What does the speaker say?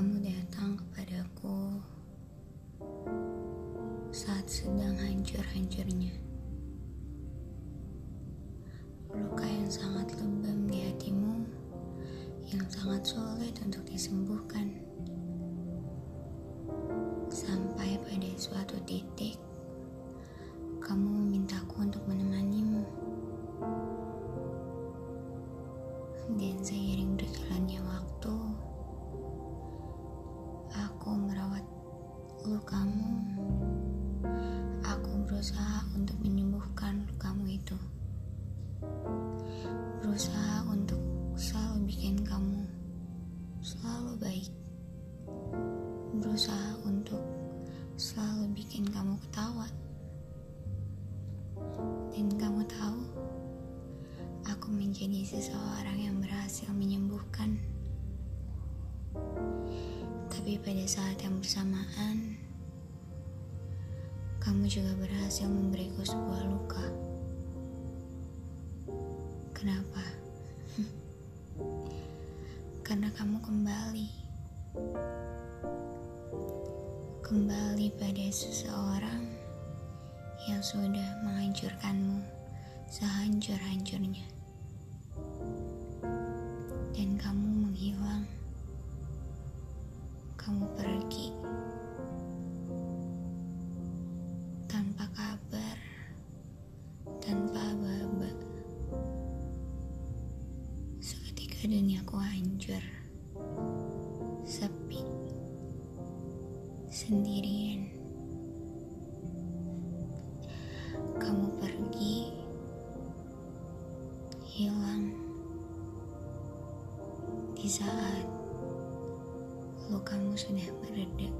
kamu datang kepadaku saat sedang hancur-hancurnya. Luka yang sangat lebam di hatimu, yang sangat sulit untuk disembuhkan. Sampai pada suatu titik, kamu memintaku untuk menemanimu. Dan seiring berjalannya waktu, berusaha untuk selalu bikin kamu ketawa. Dan kamu tahu, aku menjadi seseorang yang berhasil menyembuhkan. Tapi pada saat yang bersamaan, kamu juga berhasil memberiku sebuah luka. Kenapa? Karena kamu kembali. Kembali pada seseorang yang sudah menghancurkanmu sehancur-hancurnya. Dan kamu menghilang. Kamu pergi. Tanpa kabar. Tanpa aba-aba. Seketika duniaku hancur. Sepi. Sendirian. Kamu pergi, hilang di saat lukamu sudah meredak.